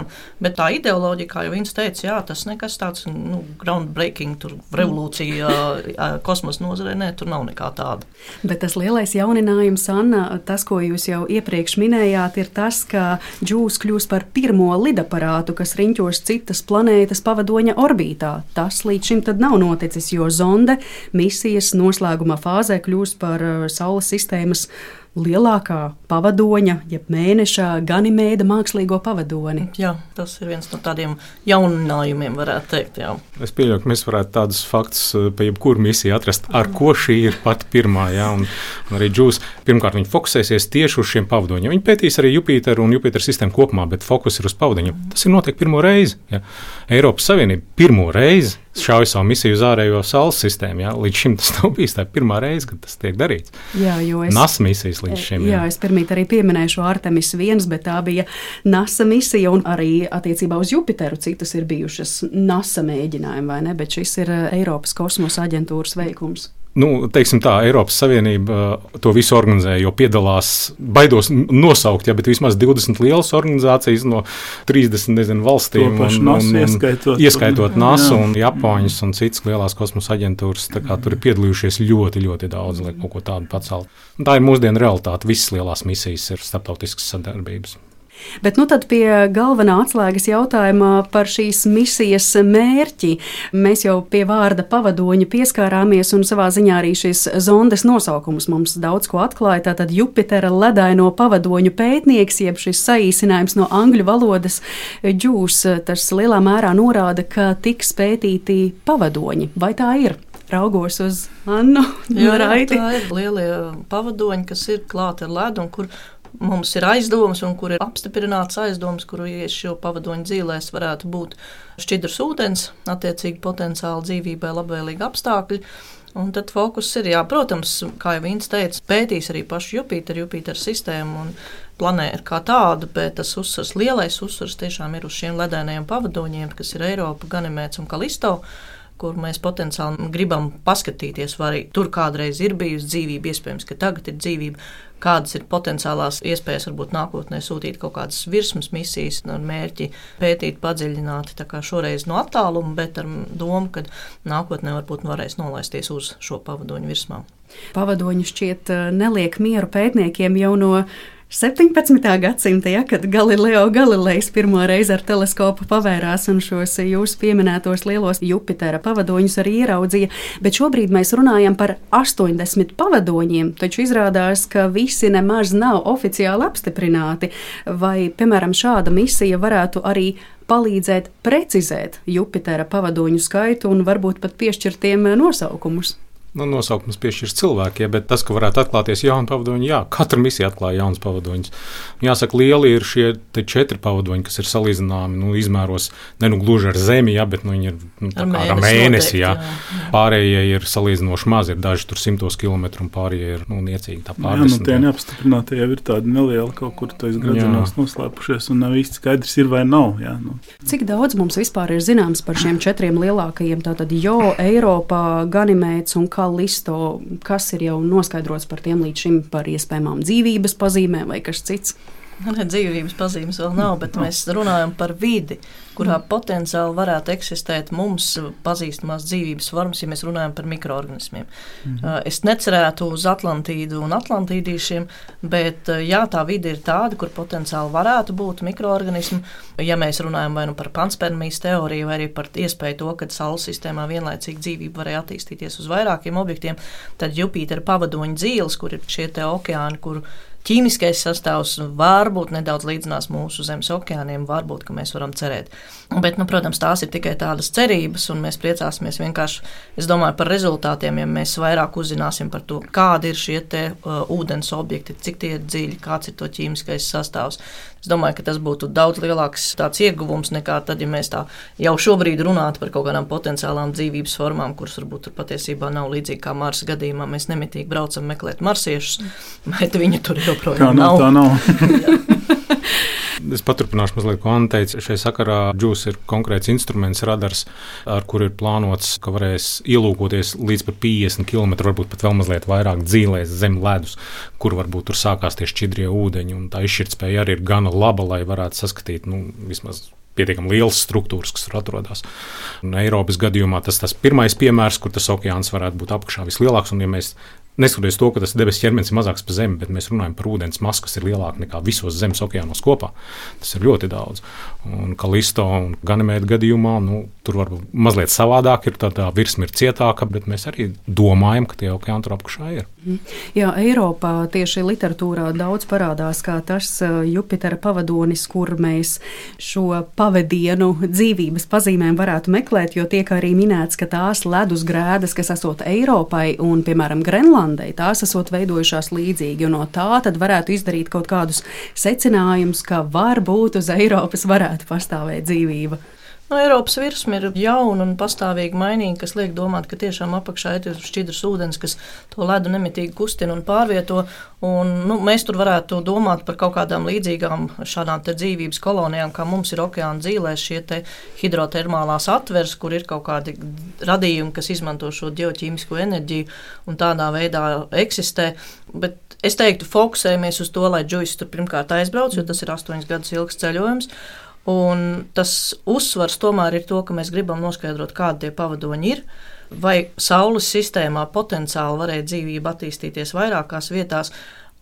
Bet tā ideoloģija, kā jau viņš teica, jā, tas nekas tāds nu, groundbreaking, tur revolūcija kosmosa nozarē, nē, tur nav nekā tāda. Bet tas lielais jauninājums, Anna, tas, ko jūs jau iepriekš minējāt, ir tas, ka Džūs kļūs par pirmo lidaparātu, kas riņķos citas planētas pavadoņa orbītā. Tas līdz šim nav noticis, jo zonde misijas noslēguma fāzē kļūs par Saules sistēmas lielākā pavadoņa, jeb mēneša ganimēda mākslīgo pavadoni. Jā, tas ir viens no tādiem jauninājumiem, varētu teikt. Jā. Es pieļauju, ka mēs varētu tādus faktus eh, pa jebkuru misiju atrast, ar ko šī ir pati pirmā. Jā, un, un arī Džūs pirmkārt viņi fokusēsies tieši uz šiem pavadoņiem. Viņi pētīs arī Jupiteru un Jupiteru sistēmu kopumā, bet fokus ir uz pavadoņiem. Tas ir notiek pirmo reizi. Jā. Eiropas Savienība pirmo reizi šauja savu misiju uz ārējo saules sistēmu. Jā. Līdz šim tas nav bijis tā pirmā reize, kad tas tiek darīts. Jā, jo es. NASA misijas līdz šim. Jā, jā es pirmīt arī pieminēju šo Artemis 1, bet tā bija NASA misija un arī attiecībā uz Jupiteru citas ir bijušas NASA mēģinājumi, vai ne? Bet šis ir eh, Eiropas kosmosa aģentūras veikums nu, teiksim tā, Eiropas Savienība uh, to visu organizē, jo piedalās, baidos nosaukt, ja, bet vismaz 20 lielas organizācijas no 30 nezinu, valstīm. Un, un, un, ieskaitot ieskaitot NASA un Japāņas un citas lielās kosmosa aģentūras. Tur ir piedalījušies ļoti, ļoti daudz, lai kaut ko tādu pacelt. Un tā ir mūsdienu realitāte. Visas lielās misijas ir starptautiskas sadarbības. Bet nu tad pie galvenā atslēgas jautājuma par šīs misijas mērķi. Mēs jau pie vārda pavadoņa pieskārāmies, un savā ziņā arī šis zondes nosaukums mums daudz ko atklāja. Tātad Jupitera ledaino pavadoņu pētnieks, jeb šis saīsinājums no angļu valodas ģūs, tas lielā mērā norāda, ka tiks pētīti pavadoņi. Vai tā ir? raugos uz Annu. Jā, tā ir lielie pavadoņi, kas ir klāti ar ledu un kur mums ir aizdomas, un kur ir apstiprināts aizdomas, kuru ies šo pavadoņu dzīvēs varētu būt šķidrs ūdens, attiecīgi potenciāli dzīvībai labvēlīgi apstākļi. Un tad fokus ir, jā, protams, kā jau Vīns teica, pētīs arī pašu Jupiteru, Jupiteru sistēmu un planētu kā tādu, bet tas uzsvars, lielais uzsvars tiešām ir uz šiem ledainajiem pavadoņiem, kas ir Eiropa, Ganimēts un Kalisto kur mēs potenciāli gribam paskatīties, vai tur kādreiz ir bijusi dzīvība, iespējams, ka tagad ir dzīvība, kādas ir potenciālās iespējas varbūt nākotnē sūtīt kaut kādas virsmas misijas ar mērķi pētīt padziļināti, tā kā šoreiz no attāluma, bet ar domu, ka nākotnē varbūt varēs nolaisties uz šo pavadoņu virsmām. Pavadoņi šķiet eh, neliek mieru pētniekiem jau no 17. gadsimta, ja, kad Galileo Galilejs pirmo reizi ar teleskopu pavērās un šos jūsu pieminētos lielos Jupitera pavadoņus arī ieraudzīja, bet šobrīd mēs runājam par 80 pavadoņiem, taču izrādās, ka visi nemaz nav oficiāli apstiprināti. Vai, piemēram, šāda misija varētu arī palīdzēt precizēt Jupitera pavadoņu skaitu un varbūt pat piešķirt tiem nosaukumus? Nu, nosaukums piešķirs cilvēkiem, bet tas, ka varētu atklāties jauni pavadoņi, jā, katra misija atklāja jaunus pavadoņus. Jāsaka, lieli ir šie četri pavadoņi, kas ir salīdzināmi nu, izmēros ne nu gluži ar Zemi, jā, bet nu, viņi ir nu, ar mēnesi. Ar mēnesi jā. Jā, jā. Pārējie ir salīdzinoši mazi, ir daži tur simtos kilometru, un pārējie ir nu, niecīgi. Tā. Jā, nu, tie neapstiprinātie jau ir tādi nelieli kaut kur tais gradzenos noslēpušies, un nav īsti skaidrs, ir vai nav. Jā, nu. Cik daudz mums vispār ir zināms par šiem četriem lielākajiem, tātad Jo, Eiropā, Ganimēts un kā Kalisto, kas ir jau noskaidrots par tiem līdz šim par iespējamām dzīvības pazīmēm vai kas cits? Dzīvības pazīmes vēl nav, bet no. mēs runājam par vidi, kurā mm. potenciāli varētu eksistēt mums pazīstamās dzīvības formas, ja mēs runājam par mikroorganismiem. Mm. Es necerētu uz Atlantīdu un Atlantīdīšiem, bet uh, jā, tā vide ir tāda, kur potenciāli varētu būt mikroorganismi. Ja mēs runājam vai nu par panspermijas teoriju, vai arī par iespēju to, ka Saules sistēmā vienlaicīgi dzīvība varēja attīstīties uz vairākiem objektiem, tad Jupitera pavadoņa dzīves, kur ir šie okeāni, kur ķīmiskais sastāvs varbūt nedaudz līdzinās mūsu zemes okeāniem, varbūt mēs varam cerēt. Bet, nu, protams, tās ir tikai tādas cerības, un mēs priecāsimies vienkārši, domāju, par rezultātiem, ja mēs vairāk uzzināsim par to, kādi ir šie te, uh, ūdens objekti, cik tie ir dziļi, kāds ir to ķīmiskais sastāvs. Es domāju, ka tas būtu daudz lielāks ieguvums nekā tad, ja mēs tā jau šobrīd runātu par kaut kādām potenciālām dzīvības formām, kuras varbūt patiesībā nav līdzīgi kā Marsa gadījumā. Mēs nemitīgi braucam meklēt marsiešus, bet viņi tur joprojām nav. Tā nav. nav. Es paturpināšu mazliet, ko Anna teica. Šajā sakarā Džūs ir konkrēts instruments, radars, ar kuru ir plānots, ka varēs ielūkoties līdz pat 50 km, varbūt pat vēl mazliet vairāk dzīvēs zem ledus, kur varbūt tur sākās tie šķidrie ūdeņi. Tā izšķirtspēja arī ir gana laba, lai varētu saskatīt nu, vismaz pietiekami liels struktūras, kas tur atrodas. Un Eiropas gadījumā tas ir pirmais piemērs, kur tas okeāns varētu būt apakšā vislielāks. Un, ja mēs Neskatoties to, ka tas debesu ķermenis ir mazāks par Zemi, bet mēs runājam par ūdens masu, kas ir lielāka nekā visos Zemes okeānos kopā. Tas ir ļoti daudz. Un Kalisto un Ganimēta gadījumā nu, tur varbūt mazliet savādāk ir tā, tā virsma ir cietāka, bet mēs arī domājam, ka tie okeāni tur apakšā ir. Mhm. Jā, Eiropā tieši literatūrā daudz parādās kā tas Jupitera pavadonis, kur mēs šo pavadienu dzīvības pazīmēm varētu meklēt, jo tiek arī minēts, ka tās ledus grēdas, kas esot Eiropai un, piemēram, Grenlandē, Islandai. Tās esot veidojušās līdzīgi, un no tā tad varētu izdarīt kaut kādus secinājumus, ka varbūt uz Eiropas varētu pastāvēt dzīvība. Nu, Eiropas virsma ir jauna un pastāvīgi mainīga, kas liek domāt, ka tiešām apakšā ir šķidrs ūdens, kas to ledu nemitīgi kustina un pārvieto. Un, nu, mēs tur varētu domāt par kaut kādām līdzīgām šādām dzīvības kolonijām, kā mums ir okeāna dzīvēs, šie hidrotermālās atveres, kur ir kaut kādi radījumi, kas izmanto šo ģeoķīmisko enerģiju un tādā veidā eksistē. Bet es teiktu, fokusējamies uz to, lai Džuijs tur pirmkārt aizbrauc, jo tas ir astoņas gadus ilgs ceļojums. Un tas uzsvars tomēr ir to, ka mēs gribam noskaidrot, kādi tie pavadoņi ir. Vai Saules sistēmā potenciāli varēja dzīvība attīstīties vairākās vietās,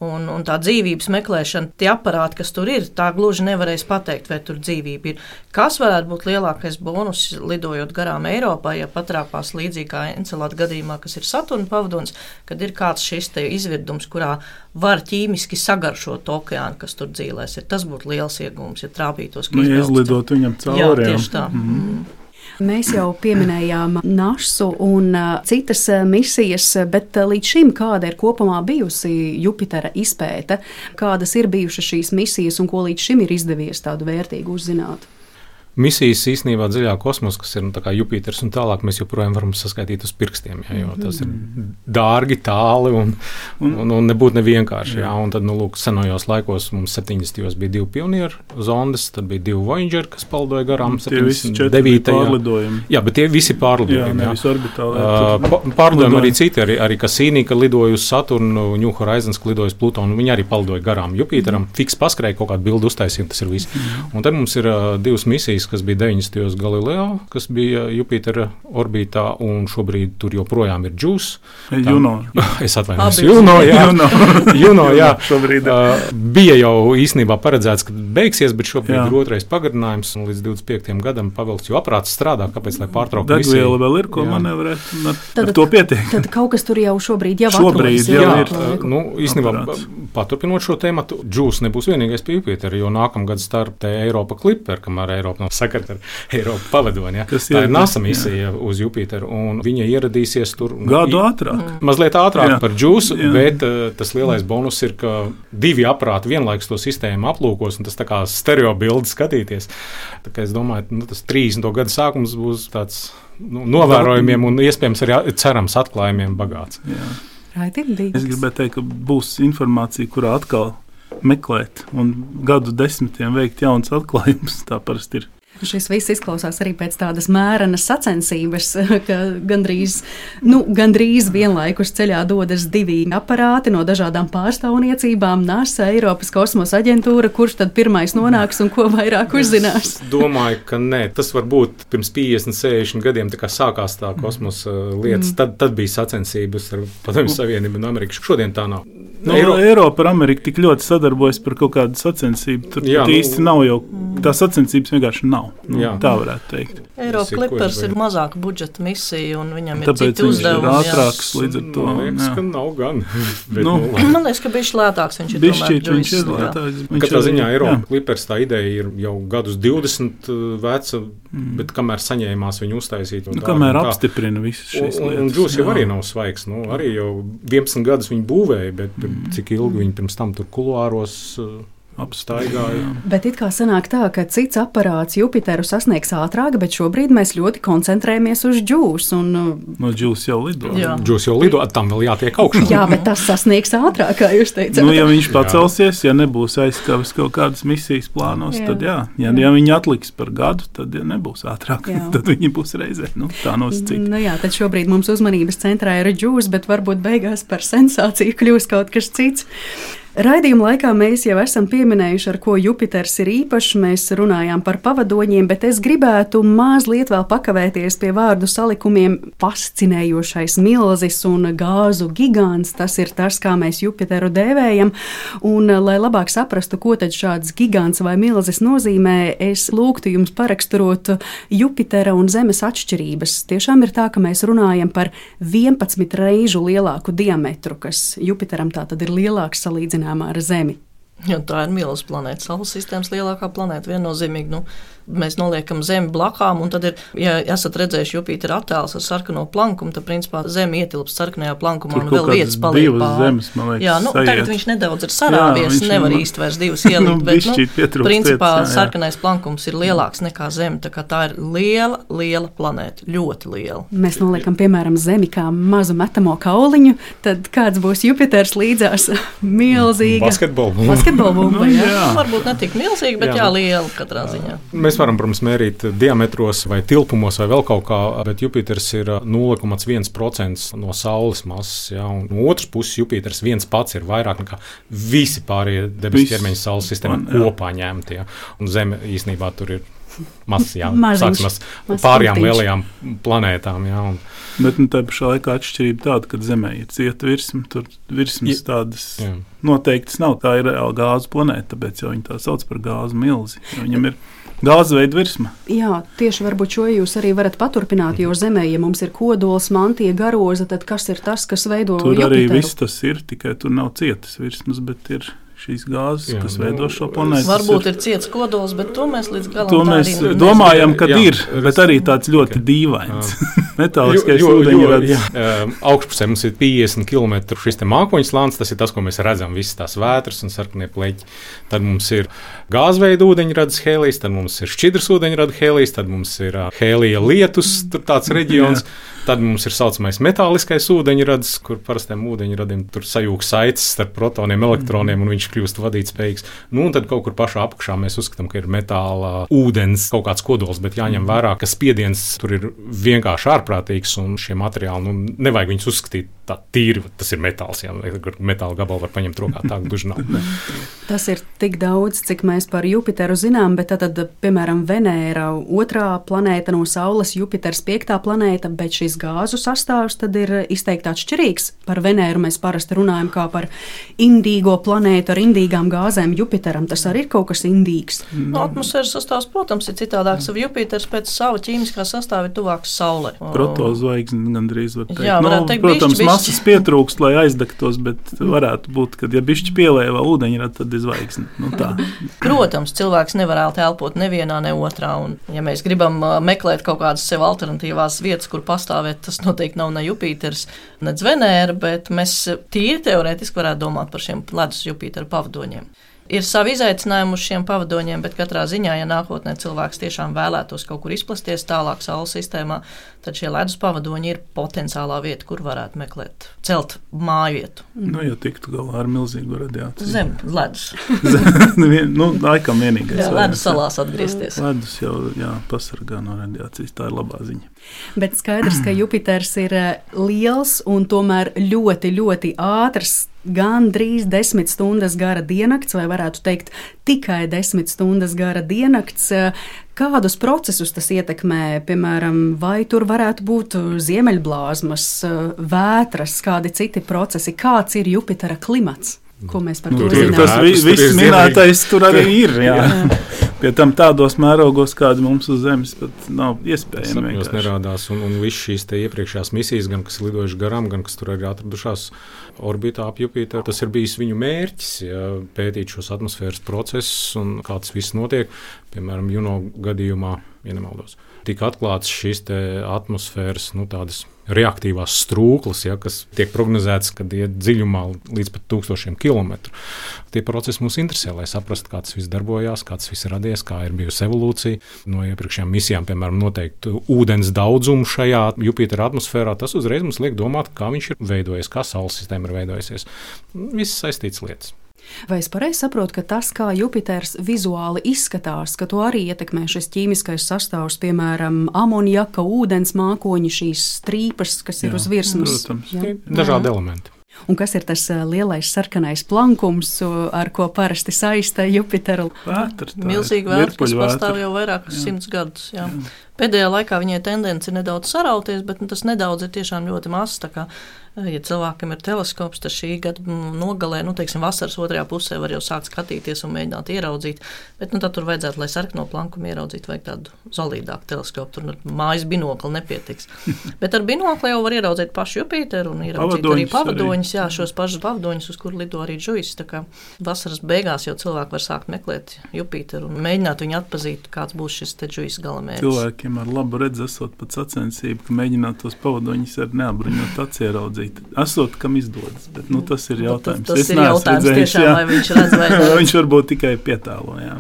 un, un tā dzīvības meklēšana, tie aparāti, kas tur ir, tā gluži nevarēs pateikt, vai tur dzīvība ir. Kas varētu būt lielākais bonus lidojot garām Eiropā, ja patrāpās līdzīgi kā Encelāta gadījumā, kas ir Saturna pavadonis, kad ir kāds šis izvirdums, kurā var ķīmiski sagaršot okeānu, kas tur dzīvēs. Tas būtu liels iegūms, ja trāpītos. Nu, ja izlidot viņam cauri. Jā, tieši tā. Mm. Mm. Mēs jau pieminējām NASU un citas misijas, bet līdz šim kāda ir kopumā bijusi Jupitera izpēte, kādas ir bijušas šīs misijas un ko līdz šim ir izdevies tādu vērtīgu uzzināt? Misijas īstenībā dziļā kosmosā, kas ir nu, Jupiters un tālāk, mēs joprojām varam saskaitīt uz pirkstiem. Jā, jo tas ir dārgi, tāli un, un, un nebūtu nevienkārši. Jā. Jā, un tad, nu, lūk, senajos laikos mums 70. bija divi pionieru zondes, tad bija divi Voyager, kas palidoja garām. 79. pārlidojumi. Jā, bet tie visi pārlidojumi. Jā, jā. Uh, pārlidojumi arī citi, arī, arī Kasīnī, ka lidoja uz Saturnu, New Horizons, ka lidoja uz Plutonu, viņi arī palidoja garām Jupiteram. Mm. Fiks paskrēja kaut kādu bildu uztaisīt, tas ir viss. Mm. Un tad mums ir uh, divas misijas misijas, kas bija 90. Galileo, kas bija Jupitera orbītā, un šobrīd tur joprojām ir džūs. Juno. Es atvainojos, Juno, jā. Juno. Juno, jā. šobrīd. Uh, bija jau īstenībā paredzēts, ka beigsies, bet šobrīd jā. ir otrais pagarinājums, un līdz 25. gadam pavilks, jo aprāts strādā, kāpēc lai pārtrauktu. Degviela vēl ir, ko jā. manevrēt, tad, to pietiek. Tad kaut kas tur jau šobrīd jau šobrīd atrodas, jau jā, ir. Uh, nu, īstenībā, paturpinot šo tēmu, džūs nebūs vienīgais pie Jupitera, jo nākamgad starp Eiropa Clipper, kamēr Eiropa nav sakarta ar Eiropas pavadoni. Ja. Tā ir NASA misija jā. uz Jupiteru, un viņa ieradīsies tur gadu ātrāk. Mm. Mazliet ātrāk jā. par džūsu, jā. bet uh, tas lielais bonus ir, ka divi aparāti vienlaikus to sistēmu aplūkos, un tas tā kā stereo bildi skatīties. Tā kā es domāju, nu, tas 30. gada sākums būs tāds nu, novērojumiem un iespējams arī cerams atklājumiem bagāts. Jā. Es gribēju teikt, ka būs informācija, kurā atkal meklēt un gadu desmitiem veikt jaunas atklājumus. Tā parasti ir. Šis viss izklausās arī pēc tādas mērenas sacensības, ka gandrīz, nu, gandrīz vienlaikus ceļā dodas divi aparāti no dažādām pārstāvniecībām, NASA, Eiropas kosmosa aģentūra, kurš tad pirmais nonāks un ko vairāk uzzinās. Es domāju, ka nē, tas var būt pirms 50, 60 gadiem, sākās tā kosmosa lietas, mm. tad, tad bija sacensības ar Padomju Savienību un Ameriku. Šodien tā nav. Nu, Eiro... Eiropa ar Ameriku tik ļoti sadarbojas par kaut kādu sacensību. Tur Jā, nu, īsti nav jau tā sacensības vienkārši nav. Nu, Jā. tā varētu teikt. Eiropa Tas ir, ir mazāka budžeta misija, un viņam ir Tāpēc citi viņš ir uzdevumi. jā. ātrāks līdz ar to. Man liekas, jā. ka nav gan. Bet, Nu, nu. Man liekas, ka viņš ir lētāks. Viņš ir tomēr viņš ir lētāks. Viņš Katrā ziņā. Eiropas klipers tā ideja ir jau gadus 20 uh, veca, Mm. bet kamēr saņēmās viņu uztaisīt, Nu, tā, kamēr tā. apstiprina visas šīs Un, un, un lietas. Džūs jau arī nav svaigs. Nu, arī jau 11 gadus viņa būvēja, bet Mm. cik ilgi viņa pirms tam tur kuluāros uh, apstaigāja. Bet it kā sanāk tā, ka cits aparāts Jupiteru sasniegs ātrāk, bet šobrīd mēs ļoti koncentrējamies uz džūsu. Un, uh, No Džūs jau lido. Jā. Džūs jau lido, tam vēl jātiek augšā. jā, bet tas sasniegs ātrāk, kā jūs teicāt. Nu, ja viņš pacelsies, ja nebūs aizskavas kaut kādas misijas plānos, Jā. jā. tad jā. Ja, ja viņi atliks par gadu, tad ja nebūs ātrāk. Jā. tad viņi būs reizē. Nu, tā nosacīta. Nu jā, tad šobrīd mums uzmanības centrā ir džūs, bet varbūt beigās par sensāciju kļūs kaut kas cits. Raidījuma laikā mēs jau esam pieminējuši, ar ko Jupiters ir īpašs. Mēs runājām par pavadoņiem, bet es gribētu mazliet vēl pakavēties pie vārdu salikumiem fascinējošais milzis un gāzu gigants. Tas ir tas, kā mēs Jupiteru dēvējam. Un, lai labāk saprastu, ko tad šāds gigants vai milzis nozīmē, es lūgtu jums paraksturot Jupitera un Zemes atšķirības. Tiešām ir tā, ka mēs runājam par 11 reižu lielāku diametru, kas Jupiteram tā tad ir lielāks salīdzinājumā ar Zemi. Jo tā ir milzīga planēta. Saules sistēmas lielākā planēta viennozīmīgi. Nu, mēs noliekam Zemi blakām, un tad ir, ja esat redzējuši Jupitera attēlus ar sarkano plankumu, tad principā Zeme ietilpst sarkanajā plankumā Tur un vēl vietas paliek divas pāri. zemes, man liekas, Jā, nu, sajiet. tagad viņš nedaudz ir sarāvies, viņš nevar man- īsti vairs divas ielikt, Nu, bet, pietrūkst principā jā, jā. sarkanais plankums ir lielāks nekā Zeme, tā kā tā ir liela, liela planēta, ļoti liela. Mēs noliekam, piemēram, Zemi kā mazu metamo kauliņu, tad kāds būs Jupiters līdzās milzīga Basketbolu. basketbola bumba. Nu, jā. jā. Varbūt ne tik milzīga, bet Jā. jā, liela katrā ziņā. Mēs varam, protams, mērīt diametros vai tilpumos vai vēl kaut kā, bet Jupiters ir 0,1% no Saules masas. Ja, un no otras puses, Jupiters viens pats ir vairāk nekā visi pārējie debesu ķermeņa Saules sistēmā jā. kopā ņemti. Ja. Un Zeme īstenībā tur ir mazs, jā, pārējām lielajām planētām. Ja, un, Bet nu, tā pašā laikā atšķirība tāda, ka Zemē ir cieta virsma, tur virsmas Ja. tādas jā. noteiktas nav. Tā ir reāla gāzes planēta, tāpēc jau viņi tā sauc par gāzu milzi. jo Viņam ir gāzes veida virsma. Jā, tieši varbūt šo jūs arī varat paturpināt, jo Zemē, ja mums ir kodols, mantija, garoza, tad kas ir tas, kas veido Tur arī Jupiteru? viss tas ir, tikai tur nav cietas virsmas, bet ir šīs gāzes, Jā, kas nu, veido šo planētu. Varbūt ir ciets kodols, bet to mēs līdz galam To mēs arī domājam, ka Jā, ir, bet arī tāds ļoti ok. dīvains. Metāliskais jo- jo, ūdeņrads. jā, ēm, Augšpusē mums ir 50 km šis te mākoņu slānis. Tas ir tas, ko mēs redzam. Visas tās vētras un sarkanie pleķi. Tad mums ir gāzveida ūdeņradas hēlijas, tad mums ir šķidrs ūdeņrada hēlijas, tad mums ir ā, hēlija lietus, tur tāds reģions. Tad mums ir tā saucamais metāliskais ūdeņrads, kur parastiem ūdeņradiem tur sajūg saites starp protoniem, elektroniem, un viņš kļūst vadītspējīgs. Nu, un tad kaut kur pašā apakšā mēs uzskatām, ka ir metāla ūdens kaut kāds kodols, bet jāņem vērā, ka spiediens tur ir vienkārši ārprātīgs, un šie materiāli, nu, nevajag viņus uzskatīt tā tīri, tas ir metāls, jā, metāla gabalu var paņemt rokā, tā gluži nav. Tas ir tik daudz, cik mēs par Jupiteru zinām, bet tad, piemēram, Venēra otrā planēta no Saules, Jupiters piektā planēta, bet šis gāzu sastāvs tad ir izteikti atšķirīgs. Par Venēru mēs parasti runājam kā par indīgo planētu ar indīgām gāzēm. Jupiteram tas arī ir kaut kas indīgs. Nu, atmosfēras sastāvs, protams, ir citādāks. Jupiters pēc sava ķīmiskā sastāvā ir tuvāks Saulei. Protozvaigzne gandrīz var teikt. Jā, varētu teikt, protams, bišķi, bišķi. Masas pietrūkst, lai aizdegtos, bet varētu būt, ka, ja bišķi pielēja vēl ūdeņradu, tad ir zvaigzne. Nu, tā. Protams, cilvēks nevar elpot nevienā, ne otrā. Un, ja mēs gribam uh, meklēt kaut kādas sev alternatīvās vietas, kur pastāvēt, tas noteikti nav ne Jupiters, ne Venēra, bet mēs tīri teorētiski varētu domāt par šiem ledus Jupitera pavadoņiem. Ir savi izaicinājumi uz šiem pavadoņiem, bet katrā ziņā, ja nākotnē cilvēks tiešām vēlētos kaut kur izplasties tālāk Saules sistēmā, tad šie ledus pavadoņi ir potenciālā vieta, kur varētu meklēt, celt māju vietu. Nu, ja tiktu galā ar milzīgu radiāciju. Zem ledus. Vien- nu, laikam vienīgais. Jā, ledus salās atgriezties. Ledus jau jā, pasargā no radiācijas. Tā ir labā ziņa. Bet skaidrs, ka Jupiters ir eh, liels un tomēr ļoti, ļoti ātrs. Gan drīz desmit stundas gara diennakts, vai varētu teikt, tikai desmit stundas gara diennakts. Kādus procesus tas ietekmē? Piemēram, vai tur varētu būt ziemeļblāzmas, eh, vētras, kādi citi procesi? Kāds ir Jupitera klimats? Ko mēs par Nu, to ir zinām? tas vi- ir viss minētais tur arī ir. Jā. Pie tam tādos mērogos, kādi mums uz Zemes pat nav iespējami. Vienkārši. nerādās, un, un visas šīs te iepriekšējās misijas, gan kas lidojušas garām, gan kas tur arī atradušās orbītā ap Jupiteru, tas ir bijis viņu mērķis, ja, pētīt šos atmosfēras procesus un kā tas viss notiek. Piemēram, Juno gadījumā, ja nemaldos, tika atklāts šīs te atmosfēras, nu, tādas reaktīvās strūklas, ja, kas tiek prognozētas, kad iet dziļumā līdz pat tūkstošiem kilometru. Tie procesi mūs interesē, lai saprastu, kā tas viss darbojās, kā tas viss radies, kā ir bijusi evolūcija. No iepriekšējām misijām, piemēram, noteikti ūdens daudzumu šajā Jupitera atmosfērā, tas uzreiz mums liek domāt, kā viņš ir veidojies, kā Saules sistēma ir veidojusies. Viss saistīts lietas. Vai es pareizi saprotu, ka tas, kā Jupiters vizuāli izskatās, ka to arī ietekmē šis ķīmiskais sastāvs, piemēram, amoniaka, ūdens mākoņi, šīs strīpas, kas ir Jā, uz virsmas? protams. Jā. Dažādi elementi. Un kas ir tas ā, lielais sarkanais plankums, ar ko parasti saista Jupiteru? Ir Milzīgi vētra, kas pastāv jau vairāk kā simts gadus. Jā. Pēdējā laikā viņai tendence ir nedaudz sarauties, bet nu, tas nedaudz ir tiešām ļoti mazs. Ja cilvēkam ir teleskops, tad šī gada nogalē, nu, teiksim, vasaras otrajā pusē var jau sākt skatīties un mēģināt ieraudzīt. Bet nu, tad tur vajadzētu, lai sarkano plankumu ieraudzītu, vajag tādu solidāku teleskopu. Tur ar mājas binokli nepietiks. Bet ar binokli jau var ieraudzīt pašu Jupiteru un ieraudzīt arī Pavadoņus arī. pavadoņus, jā, šos pašus pavadoņus, uz kur lido arī džujas. Tā kā vasaras beigās jau cilvēki var sākt meklēt Jupiteru un mēģināt viņu atpazīt, kāds būs šis džujas galamērķis. Cilvēkiem ar labu redzi, esot pat sacensību, ka mēģināt tos pavadoņus ar neapbruņot aci ieraudzīt. Esot, kam izdodas, bet nu, tas ir Nu, jautājums. Tas, tas Es ir jautājums redzējis, tiešām, jā. vai viņš redz vai ne. Viņš varbūt tikai pietālo. Jā.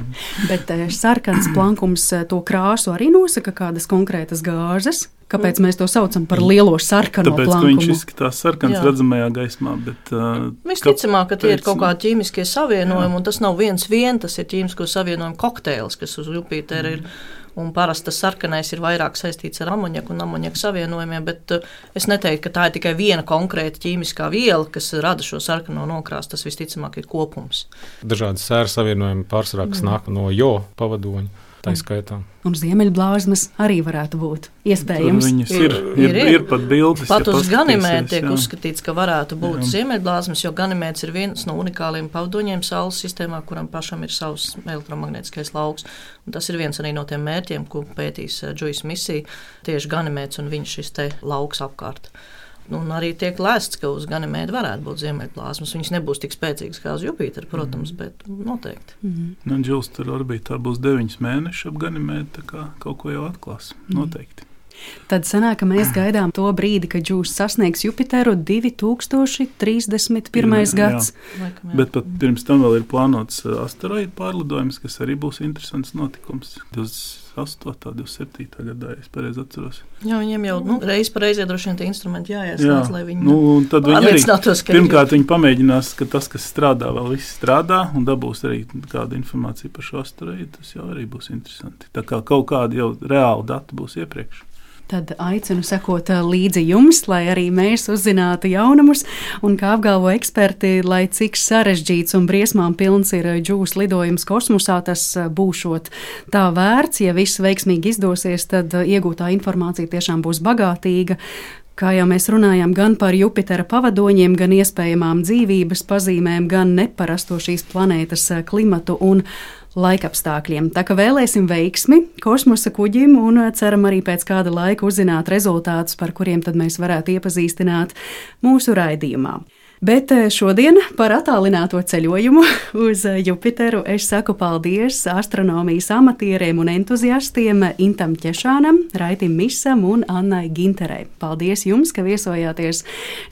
Bet ā, sarkans plankums ā, to krāsu arī nosaka kādas konkrētas gāzes. Kāpēc mēs to saucam par lielo sarkano Tāpēc, ka viņš plankumu? izskatās sarkans Jā. redzamajā gaismā. Bet, uh, Visticamāk, ka tie ir kaut kāpēc, kādi ķīmiskie savienojumi, un tas nav viens vien, tas ir ķīmisko savienojumu kokteils, kas uz Jupitera ir. Un parasti tas sarkanais ir vairāk saistīts ar amoniaku un amoniaku savienojumiem, bet uh, es neteiktu, ka tā ir tikai viena konkrēta ķīmiskā viela, kas rada šo sarkano nokrāsu. Tas visticamāk ir kopums. Dažādi sēru savienojumi pārsvarā, kas nāk no jo pavadoņa, tā skaitā. Un ziemeļblāzmas arī varētu būt iespējams. Viņas Ir, ir, ir, ir, ir, pat bildes. Pat ja uz ganimēta tiek jā. uzskatīts, ka varētu būt Jā. ziemeļblāzmas, jo ganimēts ir viens no unikāliem pavadoņiem Saules sistēmā, kuram pašam ir savs elektromagnētiskais lauks. Un tas ir viens arī no tiem mērķiem, ko pētīs Džujas misija, tieši ganimēts un viņš šis te lauks apkārt. Nu, Un arī tiek lēsts, ka uz ganimēta varētu būt ziemeļblāzmas. Viņas nebūs tik spēcīgas kā uz Jupitera, protams, bet noteikti. Nu, Džils tur orbītā būs 9 mēneši ap Ganimēdu, tā kā kaut ko jau atklās. Noteikti. Tad sanāk, ka mēs gaidām to brīdi, kad Džūs sasniegs Jupiteru 2031. Jā. gads. Laikam. Bet pat pirms tam vēl ir plānots uh, asteroīdu pārlidojums, kas arī būs interesants notikums. 28. 27. gadā, ja es pareizi atceros. Jā, viņiem jau nu, reiz pa reizē droši vien tie instrumenti jāieslēdz, lai viņi nu, un tad viņi arī, pārliecinātos, ka pirmkārt viņi pamēģinās, ka tas, kas strādā, vēl viss strādā, un dabūs arī kādu informāciju par šo asteroīdu. Tas jau arī būs interesanti. Tā kā kaut kādi jau reāli dati būs iepriekš. Tad aicinu sekot ā, līdzi jums, lai arī mēs uzzinātu jaunumus. Un kā apgalvo eksperti, lai cik sarežģīts un briesmām pilns ir džūs lidojums kosmosā, tas ā, būšot tā vērts. Ja viss veiksmīgi izdosies, tad iegūtā informācija tiešām būs bagātīga. Kā jau mēs runājām gan par Jupitera pavadoņiem, gan iespējamām dzīvības pazīmēm, gan neparasto šīs planētas klimatu un laikapstākļiem. Tā kā vēlēsim veiksmi kosmosa kuģim un ā, ceram arī pēc kāda laika uzzināt rezultātus, par kuriem tad mēs varētu iepazīstināt mūsu raidījumā. Bet eh, šodien par attālināto ceļojumu uz eh, Jupiteru es saku paldies astronomijas amatieriem un entuziastiem Intam Češānam, Raitim Misam un Annai Ginterei. Paldies jums, ka viesojāties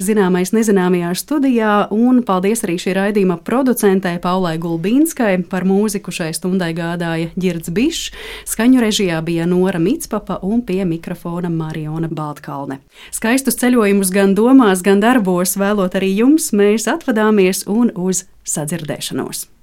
zināmais nezināmajā studijā, un paldies arī šī raidījuma producentei Paulai Gulbīnskai par mūziku šai stundai gādāja Girds Bišs, skaņu režijā bija Nora Mitspapa un pie mikrofona Mariona Baltkalne. Skaistus ceļojumus gan domās, gan darbos vēlot arī jums, mēs atvadāmies un uz sadzirdēšanos!